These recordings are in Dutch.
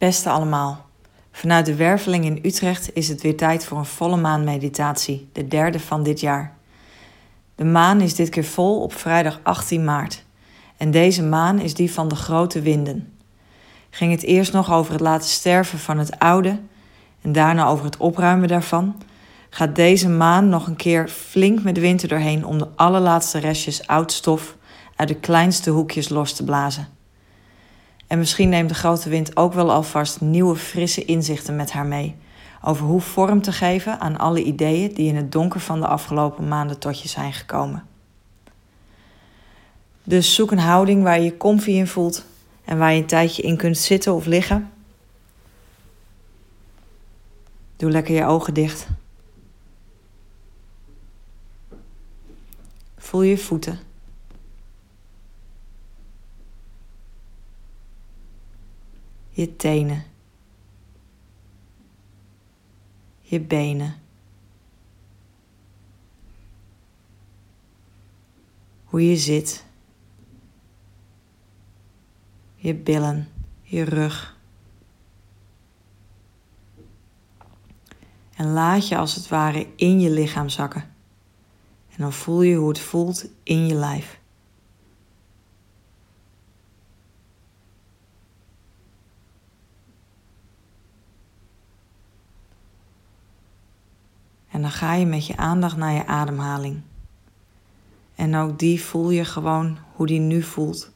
Beste allemaal, vanuit de Werveling in Utrecht is het weer tijd voor een volle maan meditatie, de derde van dit jaar. De maan is dit keer vol op vrijdag 18 maart. En deze maan is die van de grote winden. Ging het eerst nog over het laten sterven van het oude en daarna over het opruimen daarvan, gaat deze maan nog een keer flink met wind doorheen om de allerlaatste restjes oud stof uit de kleinste hoekjes los te blazen. En misschien neemt de grote wind ook wel alvast nieuwe frisse inzichten met haar mee over hoe vorm te geven aan alle ideeën die in het donker van de afgelopen maanden tot je zijn gekomen. Dus zoek een houding waar je je comfy in voelt en waar je een tijdje in kunt zitten of liggen. Doe lekker je ogen dicht. Voel je voeten. Je tenen. Je benen. Hoe je zit. Je billen, je rug. En laat je als het ware in je lichaam zakken. En dan voel je hoe het voelt in je lijf. En dan ga je met je aandacht naar je ademhaling. En ook die voel je gewoon hoe die nu voelt.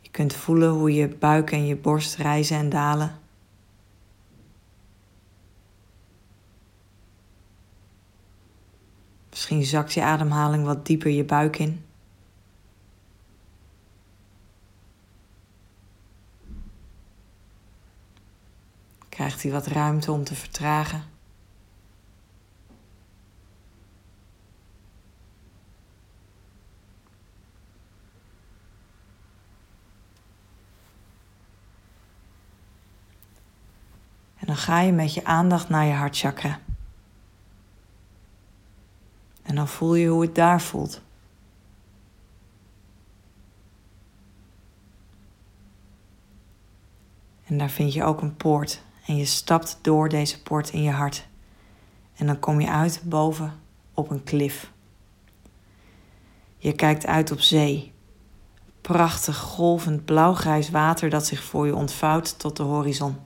Je kunt voelen hoe je buik en je borst rijzen en dalen. Misschien zakt je ademhaling wat dieper je buik in. Krijgt hij wat ruimte om te vertragen? En dan ga je met je aandacht naar je hartchakra. En dan voel je hoe het daar voelt. En daar vind je ook een poort en je stapt door deze poort in je hart. En dan kom je uit boven op een klif. Je kijkt uit op zee. Prachtig golvend blauwgrijs water dat zich voor je ontvouwt tot de horizon.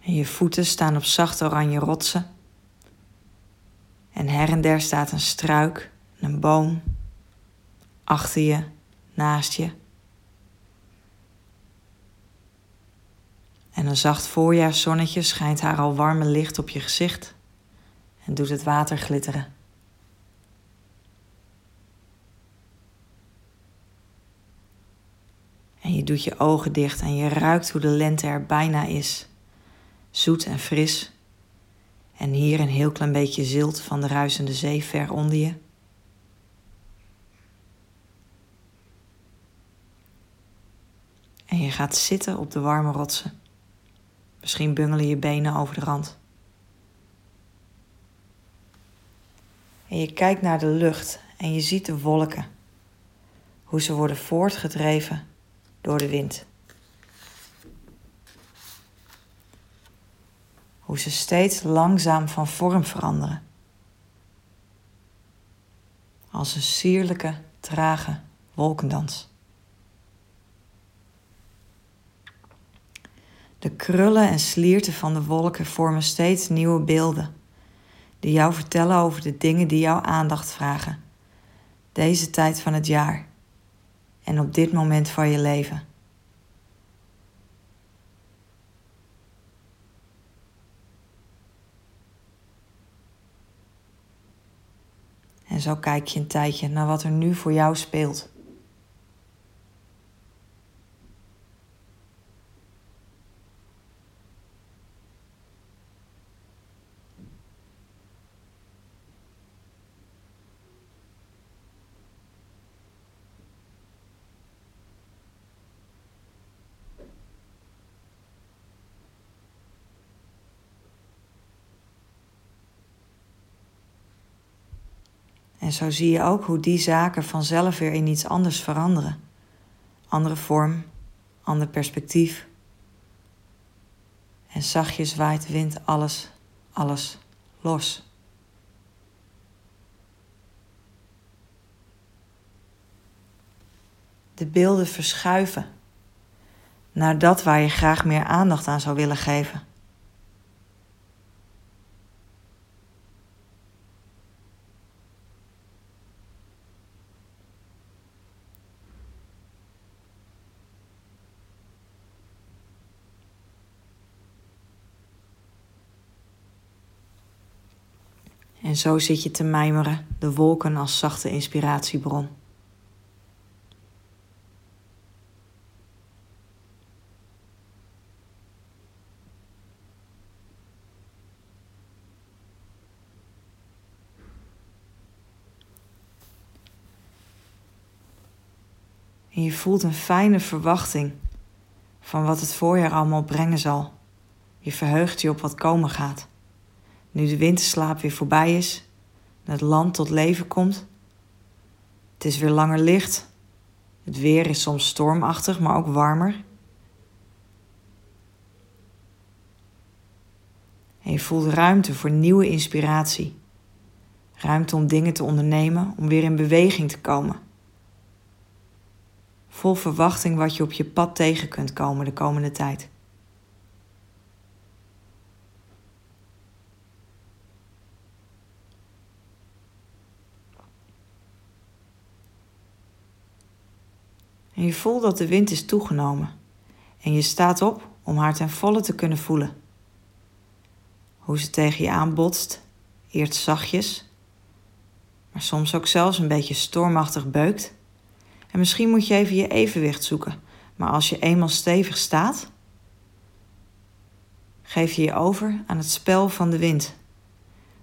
En je voeten staan op zachte oranje rotsen. En her en der staat een struik, een boom, achter je, naast je. En een zacht voorjaarszonnetje schijnt haar al warme licht op je gezicht en doet het water glitteren. En je doet je ogen dicht en je ruikt hoe de lente er bijna is. Zoet en fris. En hier een heel klein beetje zilt van de ruisende zee ver onder je. En je gaat zitten op de warme rotsen. Misschien bungelen je benen over de rand. En je kijkt naar de lucht en je ziet de wolken. Hoe ze worden voortgedreven door de wind. Hoe ze steeds langzaam van vorm veranderen. Als een sierlijke, trage wolkendans. De krullen en slierten van de wolken vormen steeds nieuwe beelden, die jou vertellen over de dingen die jouw aandacht vragen, deze tijd van het jaar en op dit moment van je leven. En zo kijk je een tijdje naar wat er nu voor jou speelt. En zo zie je ook hoe die zaken vanzelf weer in iets anders veranderen. Andere vorm, ander perspectief. En zachtjes waait de wind alles, alles los. De beelden verschuiven naar dat waar je graag meer aandacht aan zou willen geven. En zo zit je te mijmeren, de wolken als zachte inspiratiebron. Je voelt een fijne verwachting van wat het voorjaar allemaal brengen zal. Je verheugt je op wat komen gaat. Nu de winterslaap weer voorbij is en het land tot leven komt. Het is weer langer licht. Het weer is soms stormachtig, maar ook warmer. En je voelt ruimte voor nieuwe inspiratie. Ruimte om dingen te ondernemen, om weer in beweging te komen. Vol verwachting wat je op je pad tegen kunt komen de komende tijd. En je voelt dat de wind is toegenomen. En je staat op om haar ten volle te kunnen voelen. Hoe ze tegen je aanbotst, eerst zachtjes, maar soms ook zelfs een beetje stormachtig beukt. En misschien moet je even je evenwicht zoeken, maar als je eenmaal stevig staat, geef je je over aan het spel van de wind.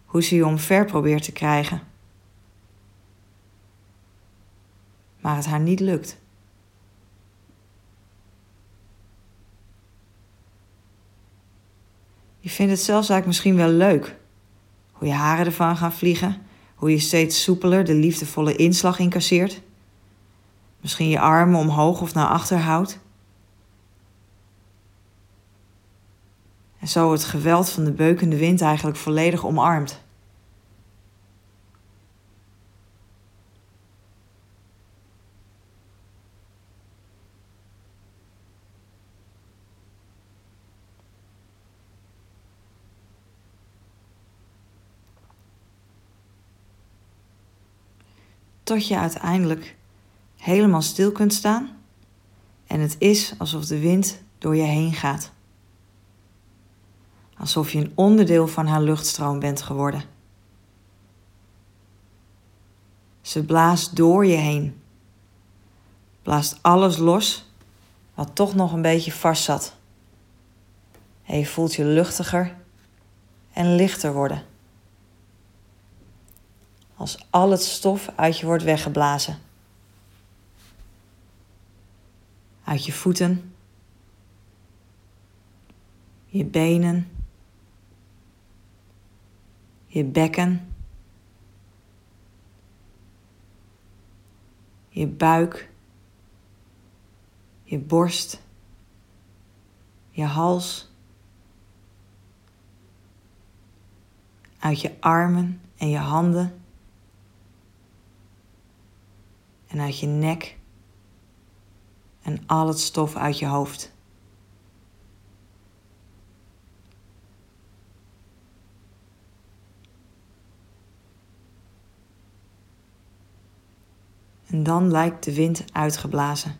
Hoe ze je omver probeert te krijgen. Maar het haar niet lukt. Je vindt het zelfs eigenlijk misschien wel leuk. Hoe je haren ervan gaan vliegen, hoe je steeds soepeler de liefdevolle inslag incasseert. Misschien je armen omhoog of naar achter houdt. En zo het geweld van de beukende wind eigenlijk volledig omarmt. Tot je uiteindelijk helemaal stil kunt staan en het is alsof de wind door je heen gaat. Alsof je een onderdeel van haar luchtstroom bent geworden. Ze blaast door je heen. Blaast alles los wat toch nog een beetje vast zat. En je voelt je luchtiger en lichter worden als al het stof uit je wordt weggeblazen. Uit je voeten, je benen, je bekken, je buik, je borst, je hals, uit je armen en je handen en uit je nek en al het stof uit je hoofd. En dan lijkt de wind uitgeblazen.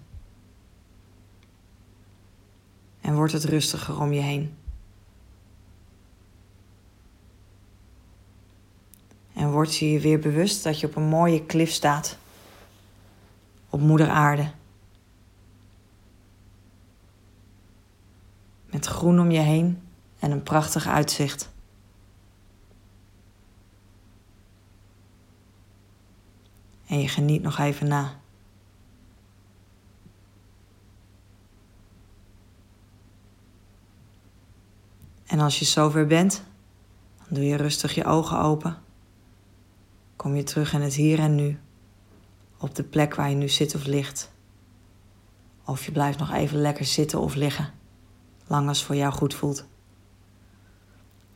En wordt het rustiger om je heen. En word je je weer bewust dat je op een mooie klif staat op Moeder Aarde. Met groen om je heen en een prachtig uitzicht. En je geniet nog even na. En als je zover bent, dan doe je rustig je ogen open. kom je terug in het hier en nu, op de plek waar je nu zit of ligt. Of je blijft nog even lekker zitten of liggen, lang als voor jou goed voelt.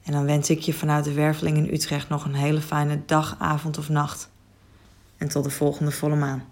En dan wens ik je vanuit de werveling in Utrecht nog een hele fijne dag, avond of nacht. En tot de volgende volle maan.